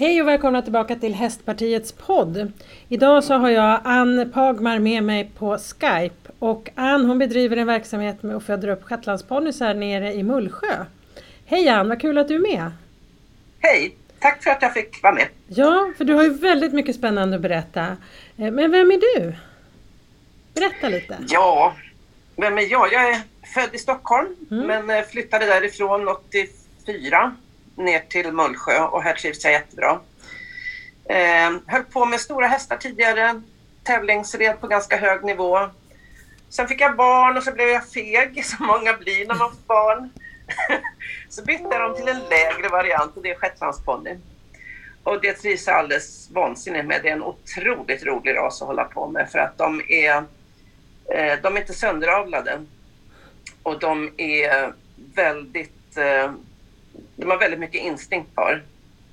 Hej och välkomna tillbaka till Hästpartiets podd. Idag så har jag Ann Pagmar med mig på Skype och Ann hon bedriver en verksamhet med att föda upp shetlandsponnyer nere i Mullsjö. Hej Ann, vad kul att du är med! Hej! Tack för att jag fick vara med. Ja, för du har ju väldigt mycket spännande att berätta. Eh, men vem är du? Berätta lite. Ja, vem är jag? Jag är född i Stockholm mm. men eh, flyttade därifrån 84 ner till Mullsjö och här trivs jag jättebra. Eh, höll på med stora hästar tidigare, tävlingsred på ganska hög nivå. Sen fick jag barn och så blev jag feg, som många blir när man får barn. så bytte jag dem till en lägre variant och det är shetlandsponny. Och det trivs jag alldeles vansinnigt med. Det är en otroligt rolig ras att hålla på med för att de är, eh, de är inte sönderavlade. Och de är väldigt eh, de har väldigt mycket instinkt kvar.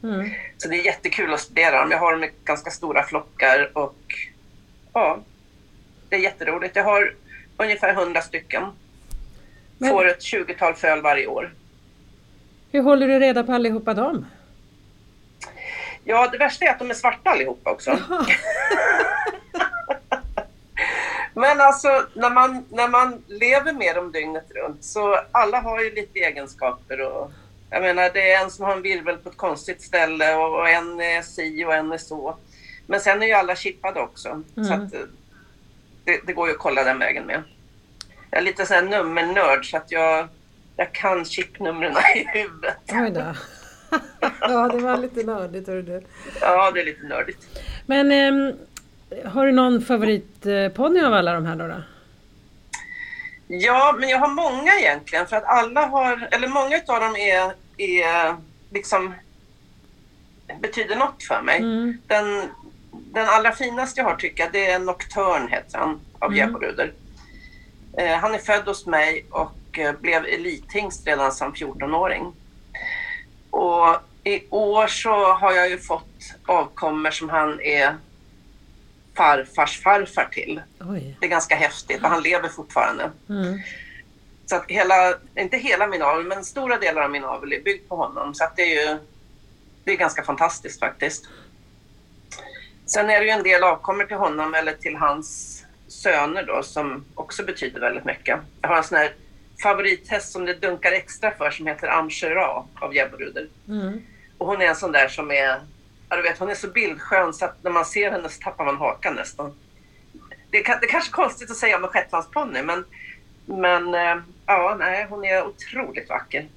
Mm. Så det är jättekul att studera dem. Jag har dem i ganska stora flockar och ja, det är jätteroligt. Jag har ungefär 100 stycken. Men... Får ett 20-tal föl varje år. Hur håller du reda på allihopa dem? Ja, det värsta är att de är svarta allihopa också. Men alltså när man, när man lever med dem dygnet runt så alla har ju lite egenskaper och jag menar, det är en som har en virvel på ett konstigt ställe och en är si och en är så. Men sen är ju alla chippade också. Mm. Så att eh, det, det, går ju att kolla den vägen med. Jag är lite sån här nummernörd så att jag, jag kan chipnumren i huvudet. Oj då. ja, det var lite nördigt du. Ja, det är lite nördigt. Men eh, har du någon favoritponny av alla de här då? då? Ja, men jag har många egentligen för att alla har, eller många av dem är, är liksom betyder något för mig. Mm. Den, den allra finaste jag har tycker jag det är Nocturne heter han av mm. Gäboruder. Eh, han är född hos mig och eh, blev elithingst redan som 14-åring. Och i år så har jag ju fått avkommor som han är farfars farfar till. Oj. Det är ganska häftigt och han lever fortfarande. Mm. Så att hela, inte hela min avel, men stora delar av min avel är byggd på honom. Så att det är ju det är ganska fantastiskt faktiskt. Sen är det ju en del avkommor till honom eller till hans söner då som också betyder väldigt mycket. Jag har en sån här favorithäst som det dunkar extra för som heter Amshera av Jebberuder. Mm. Och hon är en sån där som är Ja, du vet, hon är så bildskön så att när man ser henne så tappar man hakan nästan. Det är, det är kanske konstigt att säga om en shetlandsponny men, men eh, ja, nej, hon är otroligt vacker.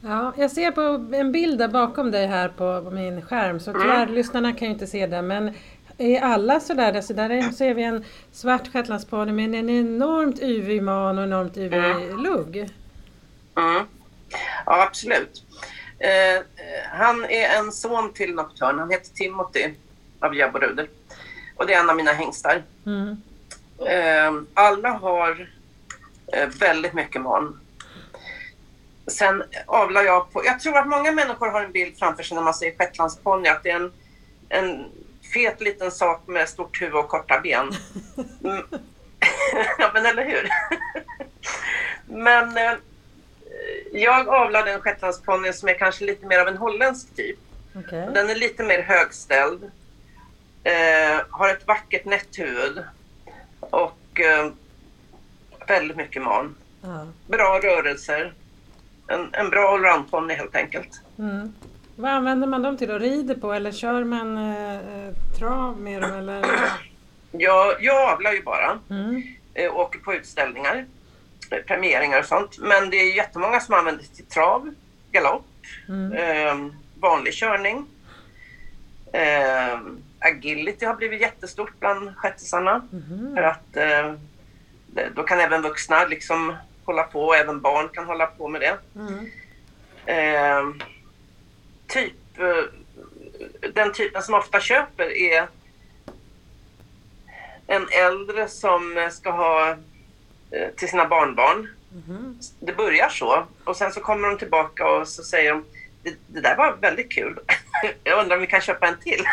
Ja, jag ser på en bild där bakom dig här på, min skärm så mm. tyvärr, mm. lyssnarna kan ju inte se det men är alla sådär, alltså där ser vi en svart shetlandsponny med en enormt yvig man och enormt yvig mm. lugg. Mm. Ja, absolut. Eh, han är en son till Nocturne. Han heter Timothy av Jabboruder. Och det är en av mina hängstar. Mm. Eh, alla har eh, väldigt mycket man. Sen avlar jag på... Jag tror att många människor har en bild framför sig när man säger shetlandsponny att det är en, en fet liten sak med stort huvud och korta ben. Mm. ja, men eller hur? men eh, jag avlade en shetlandsponny som är kanske lite mer av en holländsk typ. Okay. Den är lite mer högställd. Eh, har ett vackert nätthuvud. Och eh, väldigt mycket man. Uh. Bra rörelser. En, en bra allroundponny helt enkelt. Mm. Vad använder man dem till då? Rider på eller kör man eh, eh trav med dem? Eller? Ja, jag avlar ju bara. Mm. Eh, åker på utställningar premieringar och sånt. Men det är jättemånga som använder till trav, galopp, mm. eh, vanlig körning. Eh, agility har blivit jättestort bland shettisarna. Mm. För att eh, då kan även vuxna liksom hålla på och även barn kan hålla på med det. Mm. Eh, typ, eh, den typen som ofta köper är en äldre som ska ha till sina barnbarn. Mm. Det börjar så och sen så kommer de tillbaka och så säger de det, det där var väldigt kul. Jag undrar om vi kan köpa en till.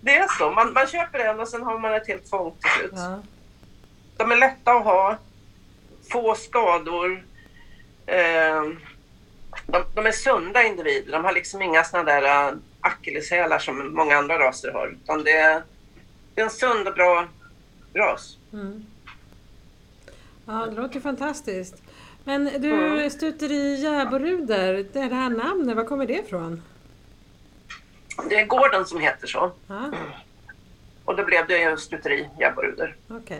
det är så, man, man köper en och sen har man ett helt fång till slut. Ja. De är lätta att ha, få skador. Eh, de, de, är sunda individer. De har liksom inga såna där uh, akilleshälar som många andra raser har. Utan det är, det är en sund och bra ras. Mm. Ja, det låter fantastiskt. Men du, mm. stuteri Jäboruder, det här namnet, var kommer det ifrån? Det är gården som heter så. Ah. Och då blev det stuteri Jäboruder. Okej. Okay.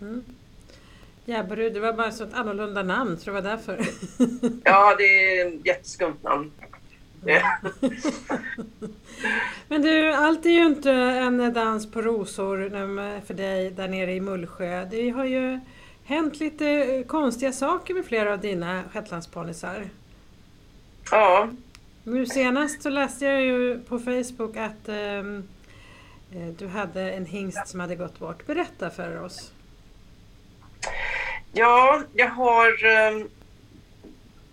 Mm. Jäberud, det var bara så ett annorlunda namn, så det var därför. ja, det är ett jätteskumt namn. Men du, allt är ju inte en dans på rosor för dig där nere i Mullsjö. Det har ju hänt lite konstiga saker med flera av dina shetlandsponnisar. Ja. Nu senast så läste jag ju på Facebook att um, du hade en hingst som hade gått bort. Berätta för oss. Ja, jag har um,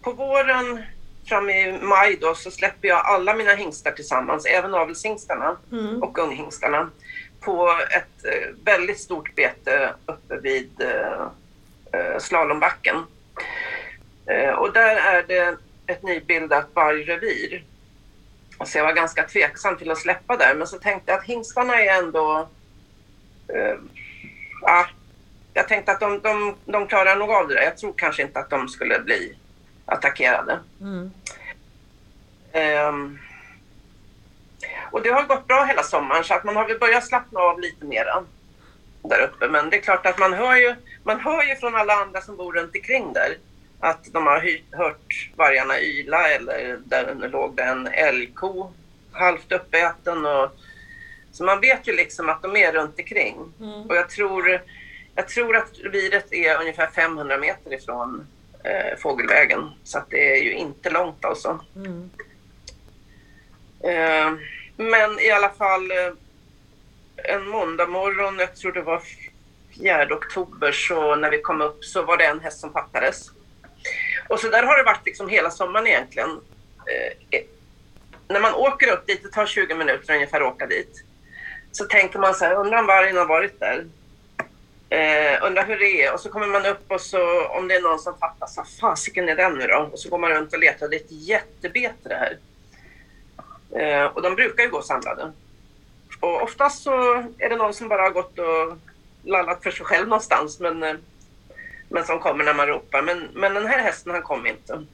på våren fram i maj då så släpper jag alla mina hingstar tillsammans, även avelshingstarna mm. och unghingstarna på ett uh, väldigt stort bete uppe vid uh, uh, slalombacken. Och där är det ett nybildat vargrevir. Så jag var ganska tveksam till att släppa där, men så tänkte jag att hingstarna är ändå... ja, jag tänkte att de, de, de klarar nog av det där. Jag tror kanske inte att de skulle bli attackerade. Mm. Um, och det har gått bra hela sommaren så att man har väl börjat slappna av lite mera där uppe. Men det är klart att man hör ju, man hör ju från alla andra som bor runt omkring där att de har hört vargarna yla eller där låg det en älgko halvt uppäten. Och, så man vet ju liksom att de är runt omkring. Mm. Och jag tror, jag tror att reviret är ungefär 500 meter ifrån eh, fågelvägen. Så att det är ju inte långt alltså. Mm. Eh, men i alla fall eh, en måndag morgon, jag tror det var 4 oktober, så när vi kom upp så var det en häst som fattades. Och så där har det varit liksom hela sommaren egentligen. Eh, när man åker upp dit, det tar 20 minuter ungefär att åka dit, så tänker man så här, undrar om vargen har varit där? Eh, undrar hur det är. Och så kommer man upp och så om det är någon som fattar, så fasiken är den nu då? Och så går man runt och letar. Det är ett jättebete det här. Eh, och de brukar ju gå samlade. Och oftast så är det någon som bara har gått och lallat för sig själv någonstans. Men, eh, men som kommer när man ropar. Men, men den här hästen han kom inte.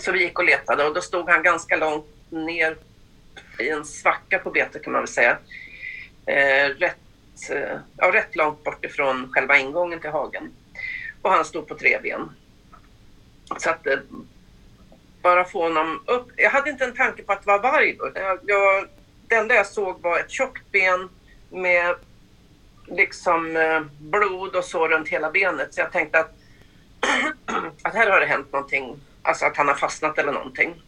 Så vi gick och letade och då stod han ganska långt ner i en svacka på betet kan man väl säga. Eh, rätt Eh, ja, rätt långt bort ifrån själva ingången till hagen. Och han stod på tre ben. Så att eh, bara få honom upp. Jag hade inte en tanke på att det var varg då. Jag, jag, det enda jag såg var ett tjockt ben med liksom eh, blod och så runt hela benet. Så jag tänkte att, att här har det hänt någonting. Alltså att han har fastnat eller någonting.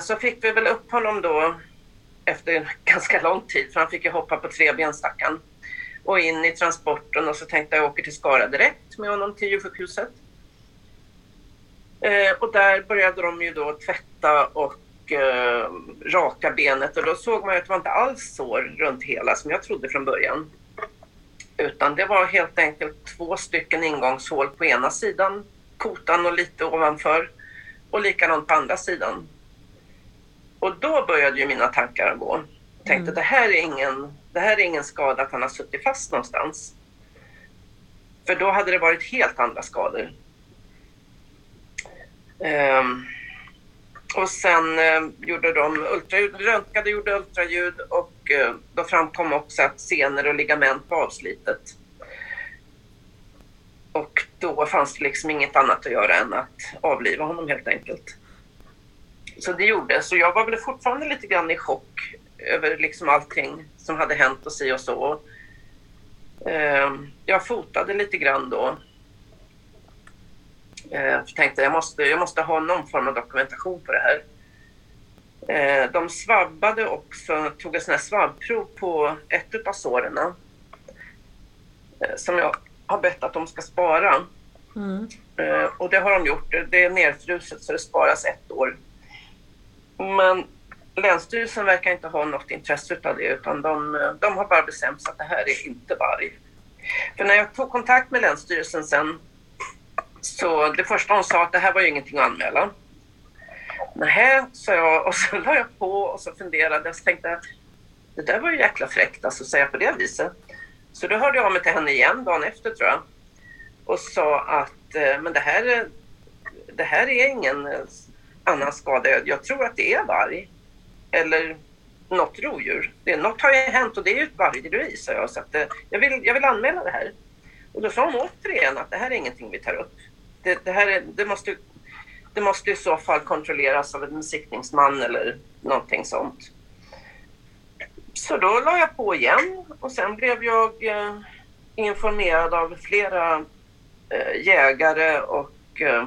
Så fick vi väl upp honom då efter en ganska lång tid, för han fick ju hoppa på tre benstackar. Och in i transporten och så tänkte jag åker till Skara direkt med honom till djursjukhuset. Eh, och där började de ju då tvätta och eh, raka benet och då såg man ju att det var inte alls sår runt hela som jag trodde från början. Utan det var helt enkelt två stycken ingångshål på ena sidan, kotan och lite ovanför och likadant på andra sidan. Och då började ju mina tankar gå. Jag tänkte mm. det, här är ingen, det här är ingen skada att han har suttit fast någonstans. För då hade det varit helt andra skador. Um, och sen uh, gjorde de ultraljud, röntgade, gjorde ultraljud och uh, då framkom också att senor och ligament var avslitet. Och då fanns det liksom inget annat att göra än att avliva honom helt enkelt. Så det gjorde Så jag var väl fortfarande lite grann i chock över liksom allting som hade hänt och si och så. Ehm, jag fotade lite grann då. Jag ehm, tänkte jag måste, jag måste ha någon form av dokumentation på det här. Ehm, de svabbade också, tog ett sånt här svabbprov på ett av såren som jag har bett att de ska spara. Mm. Och det har de gjort. Det är nerfruset så det sparas ett år. Men Länsstyrelsen verkar inte ha något intresse av det utan de, de har bara bestämt sig att det här är inte varg. För när jag tog kontakt med Länsstyrelsen sen Så det första hon sa att det här var ju ingenting att anmäla. Nähä, sa jag och så la jag på och så funderade och så tänkte jag det där var ju jäkla fräckt alltså, att säga på det viset. Så då hörde jag av mig till henne igen dagen efter tror jag och sa att eh, men det här, det här är ingen annan skada. Jag tror att det är varg. Eller något rovdjur. Det, något har ju hänt och det är ju ett vargrevir, sa jag. Så att, jag, vill, jag vill anmäla det här. Och då sa hon återigen att det här är ingenting vi tar upp. Det, det här är, det, måste, det måste i så fall kontrolleras av en besiktningsman eller någonting sånt. Så då la jag på igen och sen blev jag eh, informerad av flera eh, jägare och eh,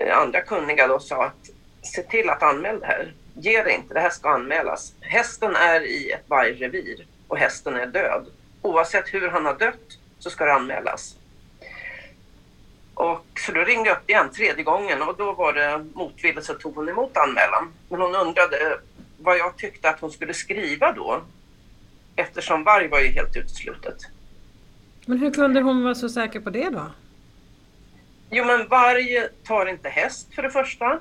Eh, andra kunniga då sa att se till att anmäla det här. Ge det inte, det här ska anmälas. Hästen är i ett vargrevir och hästen är död. Oavsett hur han har dött så ska det anmälas. Och, så då ringde jag upp igen tredje gången och då var det motvilligt så tog hon emot anmälan. Men hon undrade vad jag tyckte att hon skulle skriva då. Eftersom varg var ju helt uteslutet. Men hur kunde hon vara så säker på det då? Jo men varg tar inte häst för det första.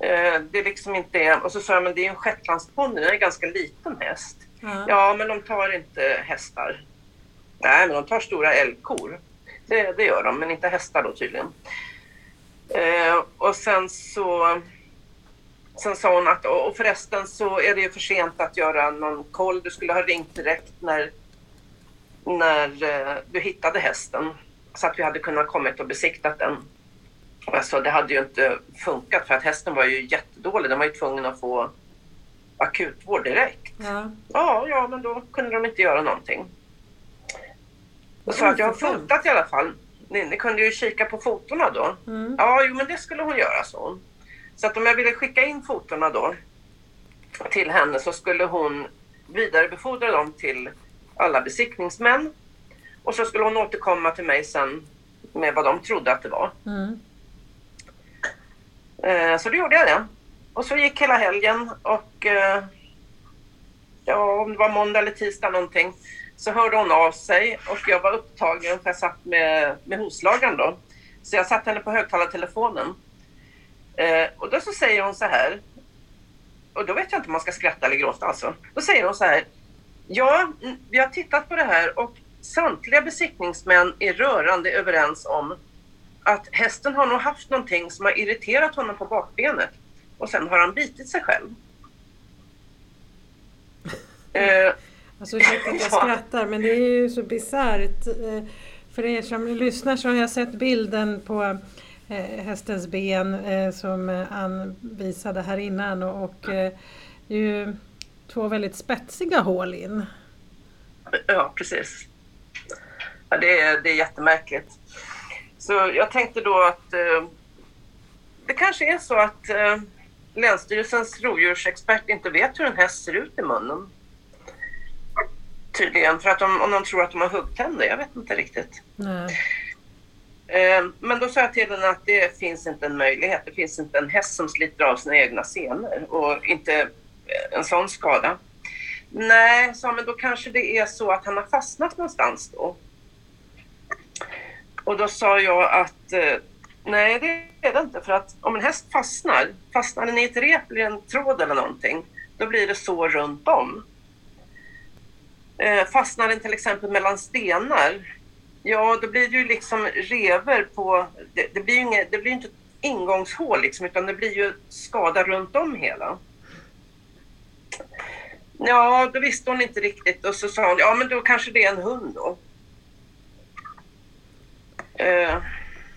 Eh, det är liksom inte, och så sa jag men det är en shetlandsponny, det är en ganska liten häst. Ja. ja men de tar inte hästar. Nej men de tar stora älgkor. Det, det gör de, men inte hästar då tydligen. Eh, och sen så Sen sa hon att, och förresten så är det ju för sent att göra någon koll. Du skulle ha ringt direkt när, när eh, du hittade hästen. Så att vi hade kunnat kommit och besiktat den. Alltså, det hade ju inte funkat för att hästen var ju jättedålig. Den var ju tvungen att få akutvård direkt. Ja, ja, ja men då kunde de inte göra någonting. Och så att jag har fotat i alla fall. Ni, ni kunde ju kika på fotona då. Mm. Ja, jo men det skulle hon göra, så. Så att om jag ville skicka in fotona då till henne så skulle hon vidarebefordra dem till alla besiktningsmän och så skulle hon återkomma till mig sen med vad de trodde att det var. Mm. Eh, så då gjorde jag det. Och så gick hela helgen och eh, ja, om det var måndag eller tisdag någonting så hörde hon av sig och jag var upptagen för jag satt med, med hovslagaren då. Så jag satte henne på högtalartelefonen. Eh, och då så säger hon så här, och då vet jag inte om man ska skratta eller gråta alltså. Då säger hon så här, ja, vi har tittat på det här och samtliga besiktningsmän är rörande överens om att hästen har nog haft någonting som har irriterat honom på bakbenet och sen har han bitit sig själv. eh, alltså ursäkta att jag skrattar men det är ju så bisarrt. Eh, för er som lyssnar så har jag sett bilden på Eh, hästens ben eh, som Ann visade här innan och, ju två väldigt spetsiga hål in. Ja, precis. Ja, det, är, det är jättemärkligt. Så jag tänkte då att eh, det kanske är så att eh, Länsstyrelsens rovdjursexpert inte vet hur en häst ser ut i munnen. Tydligen, för att de, om de tror att de har huggtänder, jag vet inte riktigt. Nej. Eh, men då sa jag till henne att det finns inte en möjlighet. Det finns inte en häst som sliter av sina egna senor och inte eh, en sån skada. Nej, sa men då kanske det är så att han har fastnat någonstans då. Och då sa jag att eh, nej, det är det inte. För att om en häst fastnar, fastnar den i ett rep eller en tråd eller någonting, då blir det så runt om. Eh, fastnar den till exempel mellan stenar, Ja, då blir det ju liksom rever på... Det, det blir ju inget, det blir inte ingångshål liksom, utan det blir ju skada runt om hela. Ja, då visste hon inte riktigt och så sa hon, ja men då kanske det är en hund då. Eh,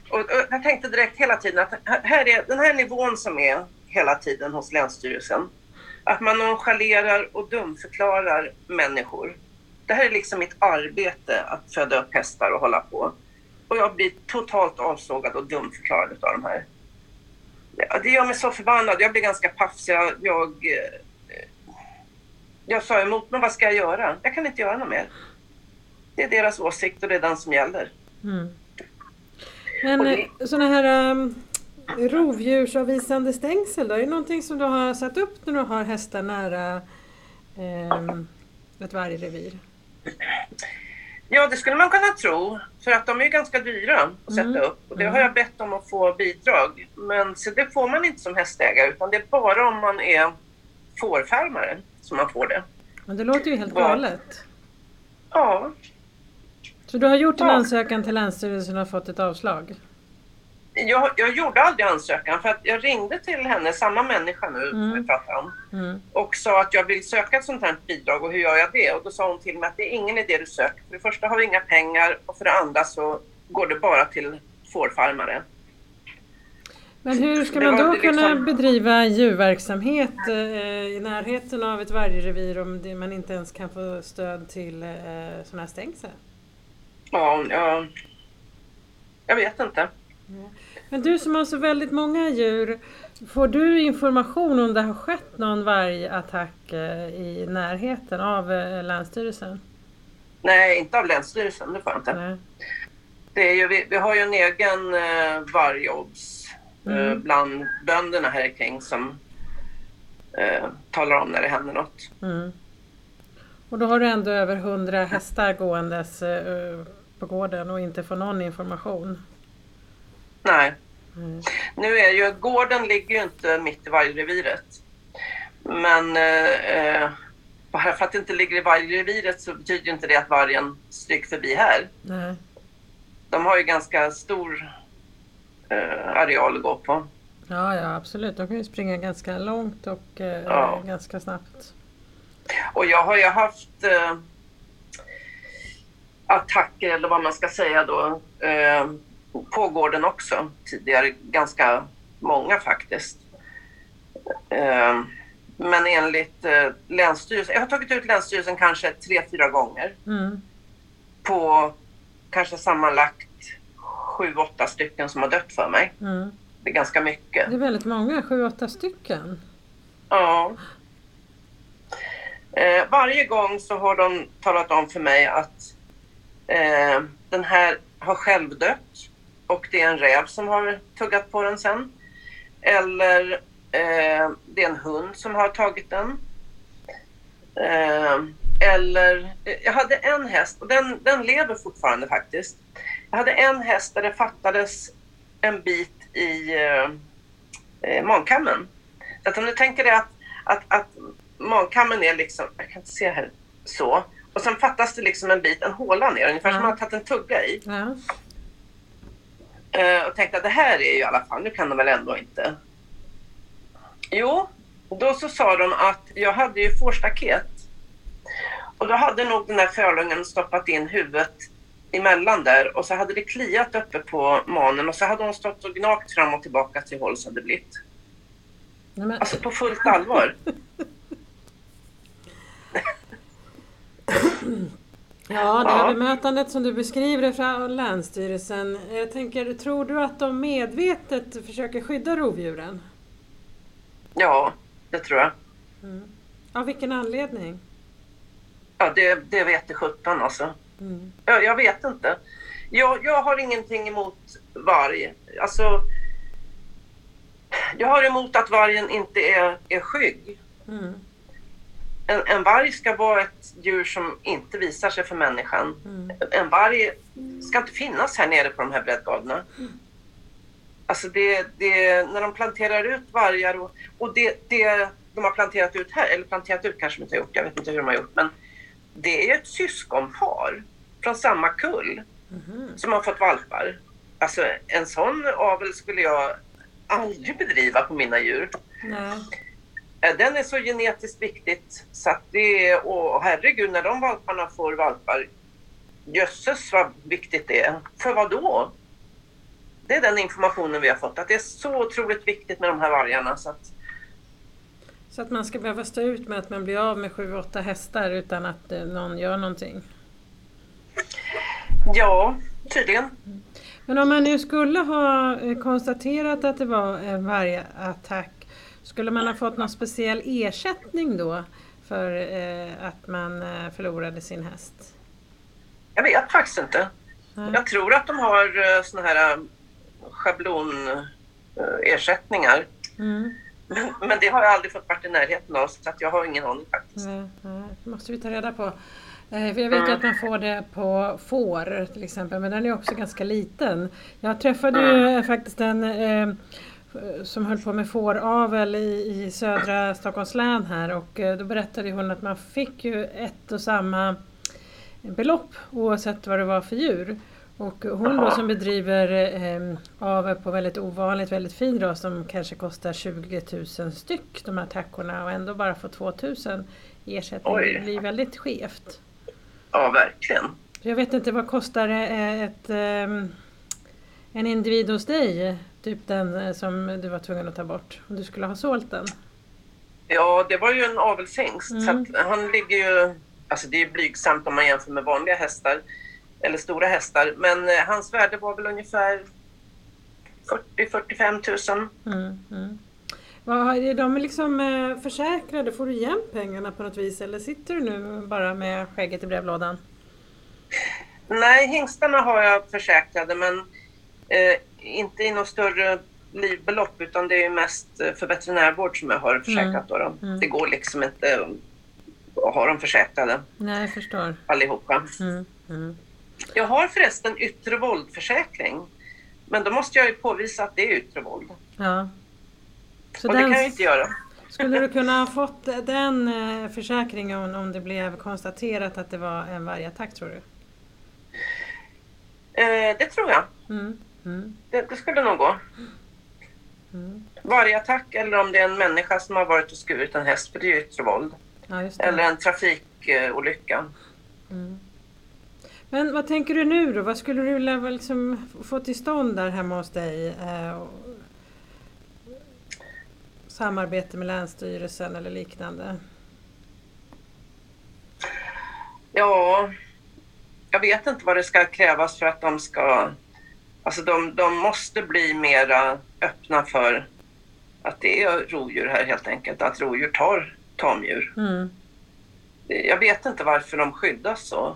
och, och, jag tänkte direkt hela tiden att här är den här nivån som är hela tiden hos Länsstyrelsen. Att man nonchalerar och dumförklarar människor det här är liksom mitt arbete att föda upp hästar och hålla på. Och jag blir totalt avsågad och dumförklarad av de här. Det gör mig så förbannad. Jag blir ganska paff. Jag, jag, eh, jag sa emot, men vad ska jag göra? Jag kan inte göra något mer. Det är deras åsikt och det är den som gäller. Mm. Men det... Eh, sådana här um, rovdjursavvisande stängsel då? Är det någonting som du har satt upp när du har hästar nära um, ett vargrevir? Ja, det skulle man kunna tro. För att de är ganska dyra att sätta Mm. upp. Och det har jag bett om att få bidrag. Men så det får man inte som hästägare. Utan det är bara om man är fårfarmare som man får det. Men det låter ju helt galet. Ja, Så du har gjort en Ja. ansökan till Länsstyrelsen och fått ett avslag? jag, jag gjorde aldrig ansökan för att jag ringde till henne, samma människa nu som Mm. vi pratar om. Mm. och sa att jag vill söka ett sånt här bidrag och hur gör jag det? Och då sa hon till mig att det är ingen idé du söker. För det första har vi inga pengar och för det andra så går det bara till fårfarmare. Men hur ska man då liksom- kunna bedriva djurverksamhet eh, i närheten av ett vargrevir om det, man inte ens kan få stöd till eh, sådana här stängsel? Ja, ja, jag vet inte. Men du som har så väldigt många djur, får du information om det har skett någon vargattack eh, i närheten av eh, Länsstyrelsen? Nej, inte av Länsstyrelsen, det får jag inte. Nej. Det är ju, vi, vi har ju en egen eh, vargobs eh, Mm. bland bönderna här kring som eh, talar om när det händer något. Mm. Och då har du ändå över hundra hästar gåendes eh, på gården och inte får någon information? Nej, Mm. Nu är ju, gården ligger ju inte mitt i vargreviret. Men eh, eh, bara för att det inte ligger i vargreviret så betyder inte det att vargen stryker förbi här. Nej. De har ju ganska stor eh, areal att gå på. Ja, ja absolut. De kan ju springa ganska långt och eh, Ja. ganska snabbt. Och jag har ju haft eh, attacker, eller vad man ska säga då, eh, på gården också tidigare. Ganska många faktiskt. Eh, men enligt eh, Länsstyrelsen, jag har tagit ut Länsstyrelsen kanske tre, fyra gånger Mm. på kanske sammanlagt sju, åtta stycken som har dött för mig. Mm. Det är ganska mycket. Det är väldigt många, sju, åtta stycken. Ja. Eh, varje gång så har de talat om för mig att eh, den här har självdött och det är en räv som har tuggat på den sen. Eller eh, det är en hund som har tagit den. Eh, eller, eh, jag hade en häst och den, den lever fortfarande faktiskt. Jag hade en häst där det fattades en bit i eh, eh, magkammen. Så att om du tänker dig att, att, att magkammen är liksom, jag kan inte se här, så. Och sen fattas det liksom en bit, en håla ner, ungefär som Ja. man har tagit en tugga i. Ja. Eh, och tänkte att det här är ju i alla fall, nu kan de väl ändå inte. Jo, då så sa de att jag hade ju fårstaket. Och då hade nog den här fölungen stoppat in huvudet emellan där och så hade det kliat uppe på manen och så hade hon stått och gnagt fram och tillbaka till håll så det blivit. Men, Alltså på fullt allvar. ja, det här Ja. bemötandet som du beskriver från Länsstyrelsen. Jag tänker, tror du att de medvetet försöker skydda rovdjuren? Ja, det tror jag. Mm. Av vilken anledning? Ja, det, det vet det sjutton alltså. Mm. Jag, jag vet inte. Jag, jag har ingenting emot varg. Alltså, jag har emot att vargen inte är, är skygg. Mm. En, en varg ska vara ett djur som inte visar sig för människan. Mm. En varg ska inte finnas här nere på de här breddgraderna. Alltså det, det, när de planterar ut vargar och, och det, det de har planterat ut här, eller planterat ut kanske de inte har gjort, jag vet inte hur de har gjort, men det är ju ett syskonpar från samma kull Mhm. som har fått valpar. Alltså en sån avel skulle jag aldrig bedriva på mina djur. Nej. Eh, Den är så genetiskt viktigt så att det är, och herregud när de valparna får valpar, jösses vad viktigt det är. För vad då? Det är den informationen vi har fått, att det är så otroligt viktigt med de här vargarna. Så att, Så att man ska behöva stå ut med att man blir av med sju, åtta hästar utan att eh, någon gör någonting. ja, tydligen. Men om man nu skulle ha eh, konstaterat att det var en vargattack, skulle man ha fått någon speciell ersättning då för eh, att man eh, förlorade sin häst? Jag vet faktiskt inte. Nej. Jag tror att de har eh, såna här schablonersättningar. Mm. Men, men det har jag aldrig fått varit i närheten av så att jag har ingen aning faktiskt. Nej, nej, det måste vi ta reda på. Eh, för jag vet ju att man får det på får till exempel, men den är också ganska liten. Jag träffade ju faktiskt en eh, som höll på med fåravel i, i södra Stockholms län här och eh, då berättade hon att man fick ju ett och samma belopp oavsett vad det var för djur. Och hon då som bedriver eh, avel på väldigt ovanligt, väldigt fin ras som kanske kostar 20 000 styck de här tackorna och ändå bara får 2 000 i ersättning. Oj. Det blir väldigt skevt. Ja, verkligen. Jag vet inte, vad kostar ett, ett, ehm, en individ hos dig? Typ den eh, som du var tvungen att ta bort om du skulle ha sålt den? Ja, det var ju en avelshingst. Mm. Så han ligger ju... Alltså det är blygsamt om man jämför med vanliga hästar eller stora hästar. Men eh, hans värde var väl ungefär 40-45 000. Mm, mm. är de liksom eh, försäkrade? Får du igen pengarna på något vis eller sitter du nu bara med skägget i brevlådan? Nej, hingstarna har jag försäkrade men eh, inte i något större livbelopp utan det är mest eh, för veterinärvård som jag har försäkrat. Mm. Då, mm. Det går liksom inte att ha dem försäkrade. Nej, jag förstår. Allihopa. Mm. Mm. Jag har förresten yttre våldförsäkring. Men då måste jag ju påvisa att det är yttre våld. Ja. Så och det kan jag inte göra. Skulle du kunna ha fått den eh, försäkringen om det blev konstaterat att det var en vargattack tror du? Eh, det tror jag. Mm. Mm. Det, det, skulle nog gå. Mm. Vargattack eller om det är en människa som har varit och skurit en häst, för det är ju yttre våld. Ja, eller en trafikolycka. Mm. Men vad tänker du nu då? Vad skulle du vilja liksom få till stånd där hemma hos dig? Eh, samarbete med Länsstyrelsen eller liknande? Ja, jag vet inte vad det ska krävas för att de ska... Alltså de, de måste bli mera öppna för att det är rovdjur här helt enkelt. Att rovdjur tar tamdjur. Mm. Jag vet inte varför de skyddas så.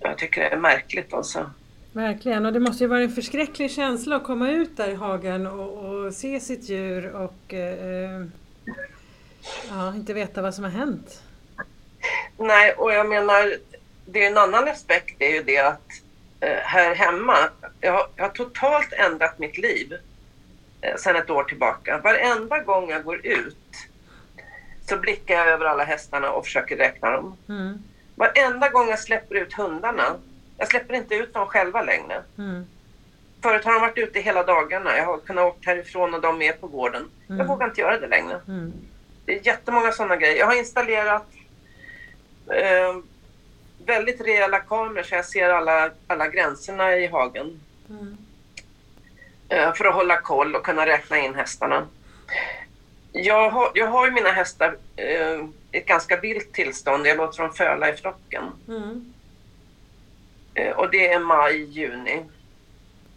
Jag tycker det är märkligt alltså. Verkligen, och det måste ju vara en förskräcklig känsla att komma ut där i hagen och, och se sitt djur och eh, ja, inte veta vad som har hänt. Nej, och jag menar, det är en annan aspekt, det är ju det att här hemma, jag har, jag har, totalt ändrat mitt liv eh, sedan ett år tillbaka. Varenda gång jag går ut så blickar jag över alla hästarna och försöker räkna dem. Mm. Varenda gång jag släpper ut hundarna, jag släpper inte ut dem själva längre. Mm. Förut har de varit ute hela dagarna. Jag har kunnat åka härifrån och de är på gården. Mm. Jag vågar inte göra det längre. Mm. Det är jättemånga sådana grejer. Jag har installerat eh, väldigt rejäla kameror så jag ser alla, alla gränserna i hagen. Mm. Eh, för att hålla koll och kunna räkna in hästarna. Jag har, jag har ju mina hästar eh, ett ganska vilt tillstånd. Jag låter dem föla i flocken. Mm. Eh, och det är maj, juni.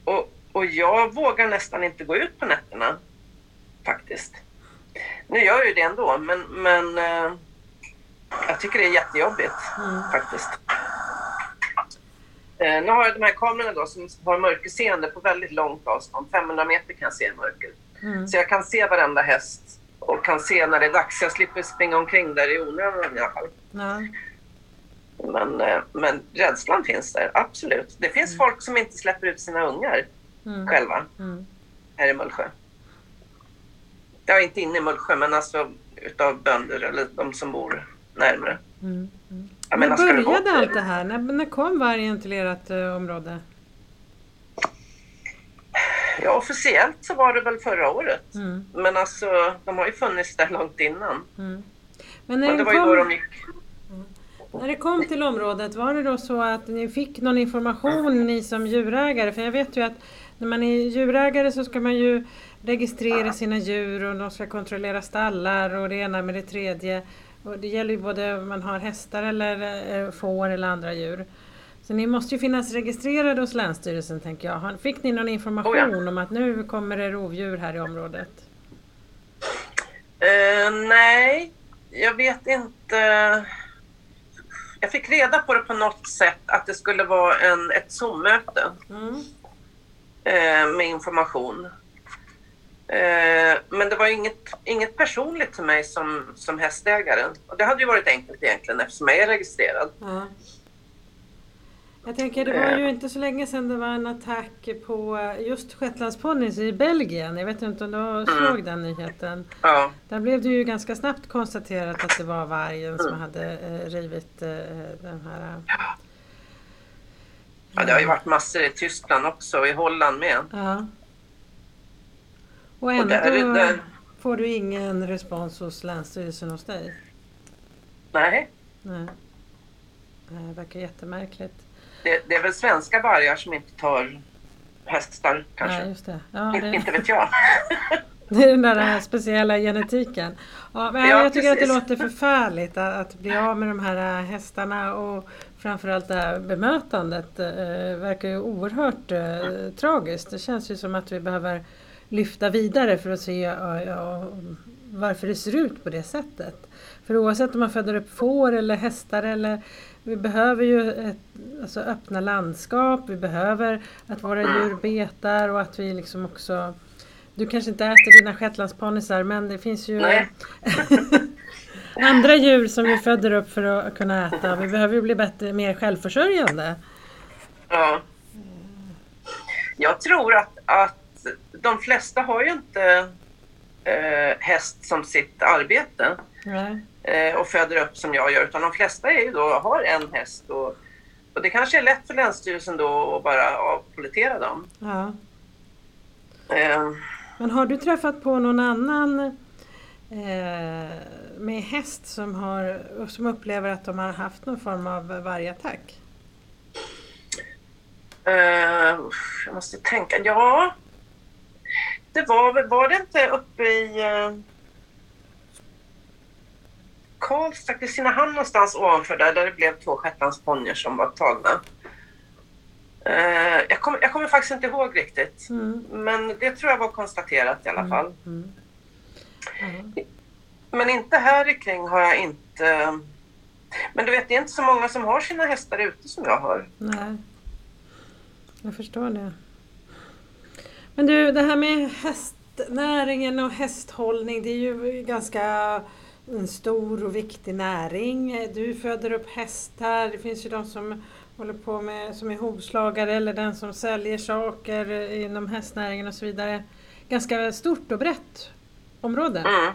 Och, och jag vågar nästan inte gå ut på nätterna. Faktiskt. Nu gör jag ju det ändå, men, men eh, jag tycker det är jättejobbigt mm. faktiskt. Eh, nu har jag de här kamerorna då som har mörkerseende på väldigt långt avstånd. 500 meter kan jag se mörker. Mm. Så jag kan se varenda häst och kan se när det är dags. Jag slipper springa omkring där i onödan i alla fall. Ja. Men, eh, men rädslan finns där, absolut. Det finns mm. folk som inte släpper ut sina ungar mm. själva mm. här i Mullsjö. Ja, inte inne i Mullsjö, men alltså utav bönder eller de som bor närmare. Mm. Mm. Jag menar, när började allt det här? När, när kom vargen till ert uh, område? Ja, officiellt så var det väl förra året. Mm. Men alltså, de har ju funnits där långt innan. Mm. Men, Men det var kom... ju då de gick. Mm. När det kom till området, var det då så att ni fick någon information ni som djurägare? För jag vet ju att när man är djurägare så ska man ju registrera sina djur och de ska kontrollera stallar och det ena med det tredje. Och det gäller ju både om man har hästar eller eh, får eller andra djur. Så ni måste ju finnas registrerade hos Länsstyrelsen tänker jag. Fick ni någon information oh ja. om att nu kommer det rovdjur här i området? Uh, nej, jag vet inte. Jag fick reda på det på något sätt att det skulle vara en, ett Zoom-möte mm. uh, med information. Eh, men det var inget, inget personligt för mig som, som hästägare. Och det hade ju varit enkelt egentligen eftersom jag är registrerad. Ja. Jag tänker, det var ju inte så länge sedan det var en attack på just shetlandsponnys i Belgien. Jag vet inte om du mm. såg den nyheten? Ja. Där blev det ju ganska snabbt konstaterat att det var vargen mm. som hade eh, rivit eh, den här... Ja. det har ju varit massor i Tyskland också, i Holland med. Ja. Och ändå och där, där... får du ingen respons hos Länsstyrelsen hos dig? Nej. Nej. Det verkar jättemärkligt. Det, det är väl svenska vargar som inte tar hästar kanske? Ja, just det. Ja, det... Inte vet jag. Det är den där speciella genetiken. Ja, men ja, jag tycker precis. att det låter förfärligt att, att, bli av med de här hästarna och framförallt det här bemötandet eh, verkar ju oerhört eh, tragiskt. Det känns ju som att vi behöver lyfta vidare för att se ja, ja, varför det ser ut på det sättet. För oavsett om man föder upp får eller hästar eller vi behöver ju ett, alltså öppna landskap, vi behöver att våra djur betar och att vi liksom också Du kanske inte äter dina shetlandsponnyer men det finns ju andra djur som vi föder upp för att kunna äta. Vi behöver ju bli bättre, mer självförsörjande. Ja. Jag tror att, att de flesta har ju inte eh, häst som sitt arbete. Eh, och föder upp som jag gör, utan de flesta är ju då, har en häst. Och, och det kanske är lätt för Länsstyrelsen då att bara avpolitera dem. Ja. Eh. Men har du träffat på någon annan eh, med häst som, har, som upplever att de har haft någon form av vargattack? Uh, jag måste tänka. Ja, det var, var det inte uppe i... Uh, Karlstad, Kristinehamn någonstans ovanför där, där det blev två shetlandsponnyer som var tagna. Uh, jag, kom, jag kommer faktiskt inte ihåg riktigt. Mm. Men det tror jag var konstaterat i alla mm. fall. Mm. Mm. Men inte här kring har jag inte... Men du vet, det är inte så många som har sina hästar ute som jag har. Nej, jag förstår det. Men du, det här med hästnäringen och hästhållning, det är ju ganska en stor och viktig näring. Du föder upp hästar. Det finns ju de som håller på med som är hovslagare eller den som säljer saker inom hästnäringen och så vidare. Ganska stort och brett område. Mm.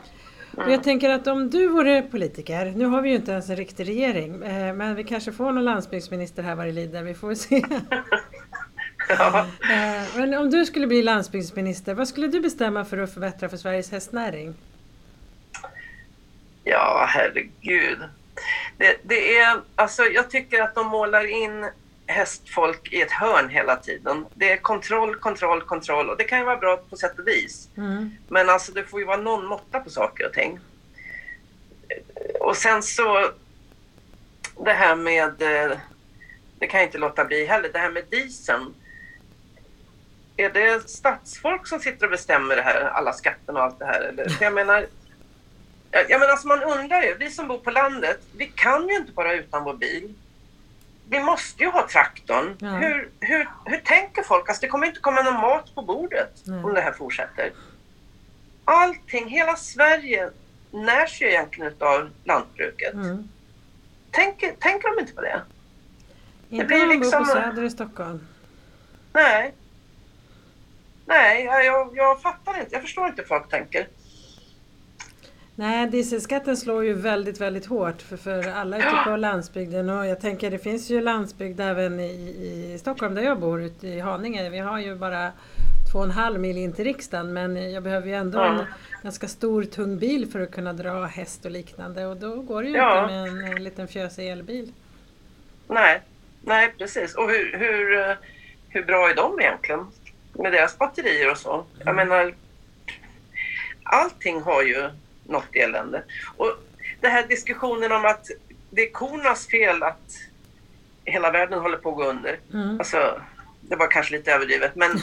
Och jag tänker att om du vore politiker, nu har vi ju inte ens en riktig regering, eh, men vi kanske får någon landsbygdsminister här vad det lider, vi får se. ja. Eh, men om du skulle bli landsbygdsminister, vad skulle du bestämma för att förbättra för Sveriges hästnäring? Ja, herregud. Det, det, är, alltså, jag tycker att de målar in hästfolk i ett hörn hela tiden. Det är kontroll, kontroll, kontroll och det kan ju vara bra på sätt och vis. Mm. Men alltså det får ju vara någon måtta på saker och ting. Och sen så det här med, det kan jag inte låta bli heller, det här med dieseln. Är det stadsfolk som sitter och bestämmer det här, alla skatterna och allt det här? Eller? För jag menar, jag menar, alltså man undrar ju, vi som bor på landet, vi kan ju inte bara utan vår bil. Vi måste ju ha traktorn. Ja. Hur, hur, hur tänker folk? Alltså det kommer inte komma någon mat på bordet Nej. om det här fortsätter. Allting, hela Sverige närs ju egentligen av lantbruket. Mm. Tänker, tänker de inte på det? Inte det blir om man liksom... bor på Söder i Stockholm. Nej. Nej, jag, jag fattar inte. Jag förstår inte hur folk tänker. Nej, dieselskatten slår ju väldigt, väldigt hårt för, för alla ute på landsbygden och jag tänker det finns ju landsbygd även i, i Stockholm där jag bor, ute i Haninge. Vi har ju bara två och en halv mil in till riksdagen men jag behöver ju ändå en ganska stor tung bil för att kunna dra häst och liknande och då går det ju ja. inte med en, en liten fjösig elbil. Nej, nej precis. Och hur, hur, hur bra är de egentligen? Med deras batterier och så. Jag mm. menar, allting har ju något elände. Och den här diskussionen om att det är kornas fel att hela världen håller på att gå under. Mm. Alltså, det var kanske lite överdrivet men,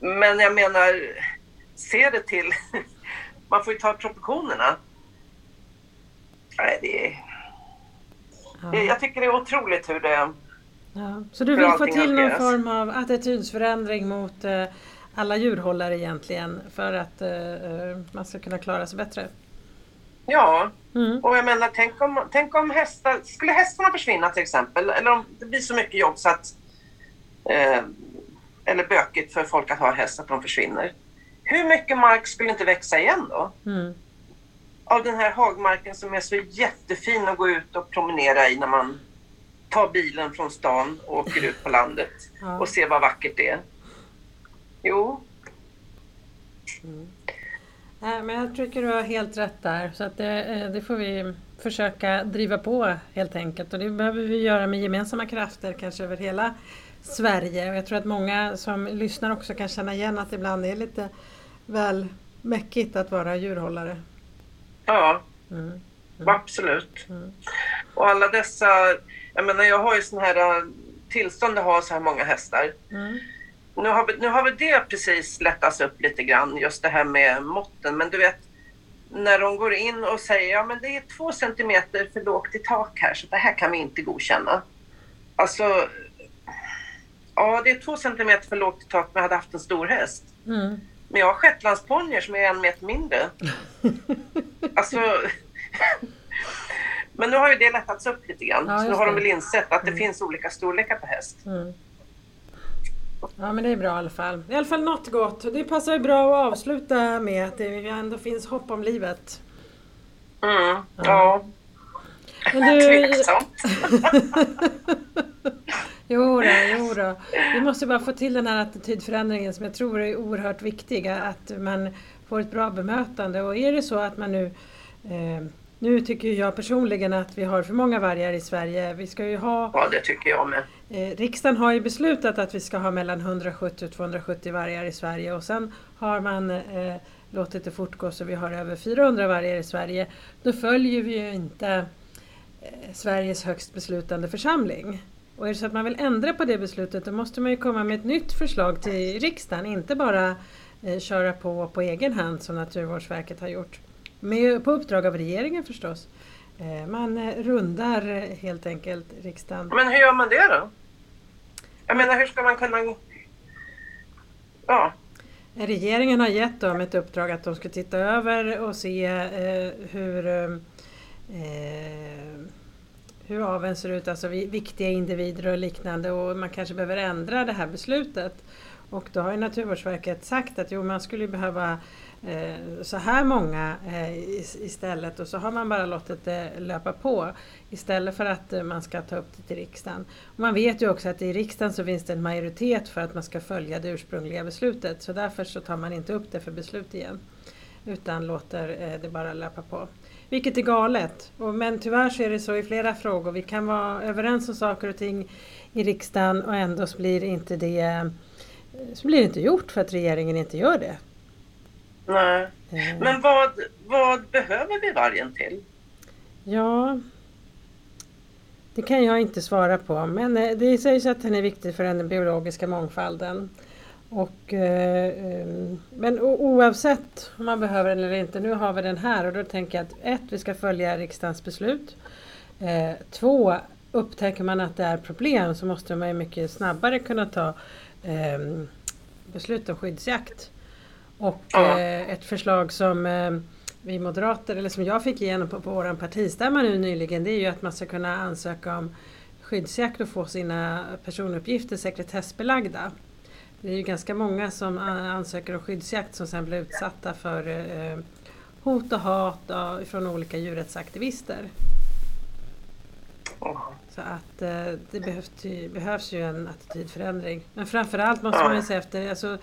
men jag menar, se det till... Man får ju ta proportionerna. Nej, det är... Ja. Jag tycker det är otroligt hur det... Ja. Så du vill få till någon form av attitydsförändring mot eh, alla djurhållare egentligen för att uh, man ska kunna klara sig bättre. Ja, mm. och jag menar tänk om, tänk om hästar, skulle hästarna försvinna till exempel, eller om det blir så mycket jobb så att eh, eller bökigt för folk att ha häst att de försvinner. Hur mycket mark skulle inte växa igen då? Mm. Av den här hagmarken som är så jättefin att gå ut och promenera i när man tar bilen från stan och åker ut på landet ja. och ser vad vackert det är. Jo. Mm. Nej, men jag tycker du har helt rätt där. Så att det, eh, det, får vi försöka driva på helt enkelt. Och det behöver vi göra med gemensamma krafter kanske över hela Sverige. Och jag tror att många som lyssnar också kan känna igen att det ibland är lite väl mäckigt att vara djurhållare. Ja, mm. Mm. absolut. Mm. Och alla dessa, jag menar jag har ju sån här äh, tillstånd att ha så här många hästar. Mm. Nu har, vi, nu har vi det precis lättats upp lite grann, just det här med måtten. Men du vet, när de går in och säger ja men det är två centimeter för lågt i tak här så det här kan vi inte godkänna. Alltså, ja det är två centimeter för lågt i tak om jag hade haft en stor häst. Mm. Men jag har shetlandsponnyer som är en meter mindre. alltså, men nu har ju det lättats upp lite grann. Ja, så nu har de väl insett att det mm. finns olika storlekar på häst. Mm. Ja men det är bra i alla fall. I alla fall något gott. Det passar ju bra att avsluta med att det ändå finns hopp om livet. Mm, ja. ja. Men du... Tveksamt. jo, då, jo då. Vi måste bara få till den här attitydförändringen som jag tror är oerhört viktig. Att man får ett bra bemötande och är det så att man nu eh, nu tycker jag personligen att vi har för många vargar i Sverige. Vi ska ju ha... Ja, det tycker jag med. Eh, riksdagen har ju beslutat att vi ska ha mellan 170 och 270 vargar i Sverige och sen har man eh, låtit det fortgå så vi har över 400 vargar i Sverige. Då följer vi ju inte eh, Sveriges högst beslutande församling. Och är det så att man vill ändra på det beslutet då måste man ju komma med ett nytt förslag till riksdagen, inte bara eh, köra på på egen hand som Naturvårdsverket har gjort. Med, på uppdrag av regeringen förstås. Eh, man eh, rundar helt enkelt riksdagen. Men hur gör man det då? Jag menar hur ska man kunna... Ja. Regeringen har gett dem ett uppdrag att de ska titta över och se eh, hur eh, hur aveln ser ut, alltså viktiga individer och liknande och man kanske behöver ändra det här beslutet. Och då har ju Naturvårdsverket sagt att jo, man skulle behöva Eh, Eh, så här många eh, istället och så har man bara låtit det löpa på istället för att eh, man ska ta upp det till riksdagen. Och man vet ju också att i riksdagen så finns det en majoritet för att man ska följa det ursprungliga beslutet så därför så tar man inte upp det för beslut igen utan låter det bara löpa på. Vilket är galet. Men tyvärr så är det så i flera frågor. Vi kan vara överens om saker och ting i riksdagen och ändå så blir inte det så blir det inte gjort för att regeringen inte gör det. Nej. Mm. Men vad, vad behöver vi vargen till? Ja, det kan jag inte svara på. Men eh, det sägs att den är viktig för den biologiska mångfalden. Och, eh, eh, men oavsett om man behöver den eller inte, nu har vi den här och då tänker jag att ett, vi ska följa riksdagens beslut. två, upptäcker man att det är problem så måste man mycket snabbare kunna ta beslut om skyddsjakt. Och ja. eh, ett förslag som eh, vi moderater, eller som jag fick igenom på, på vår partistämma nu nyligen, det är ju att man ska kunna ansöka om skyddsjakt och få sina personuppgifter sekretessbelagda. Det är ju ganska många som ansöker om skyddsjakt som sen blir utsatta för eh, hot och hat och, från olika djurrättsaktivister. Så att eh, det behövs, behövs ju en attitydförändring. Men framförallt måste man ju se efter, alltså,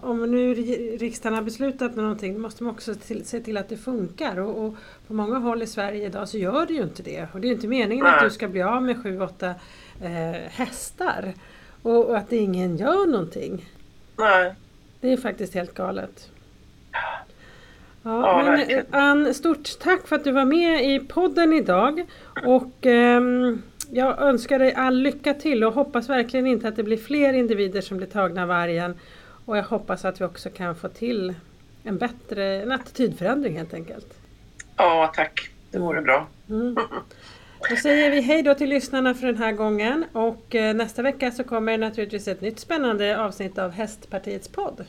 om nu riksdagen har beslutat med någonting måste man också till, se till att det funkar. Och, och, på många håll i Sverige idag så gör det ju inte det. Och det är ju inte meningen att du ska bli av med sju, åtta eh, hästar. Och, och, att ingen gör någonting. Nej. Det är faktiskt helt galet. Ja, ja men, Ann, stort tack för att du var med i podden idag. Och ehm, jag önskar dig all lycka till och hoppas verkligen inte att det blir fler individer som blir tagna av vargen. Och jag hoppas att vi också kan få till en bättre en attitydförändring helt enkelt. Ja, tack. Det vore bra. Mm. Då säger vi hej då till lyssnarna för den här gången och nästa vecka så kommer naturligtvis ett nytt spännande avsnitt av Hästpartiets podd.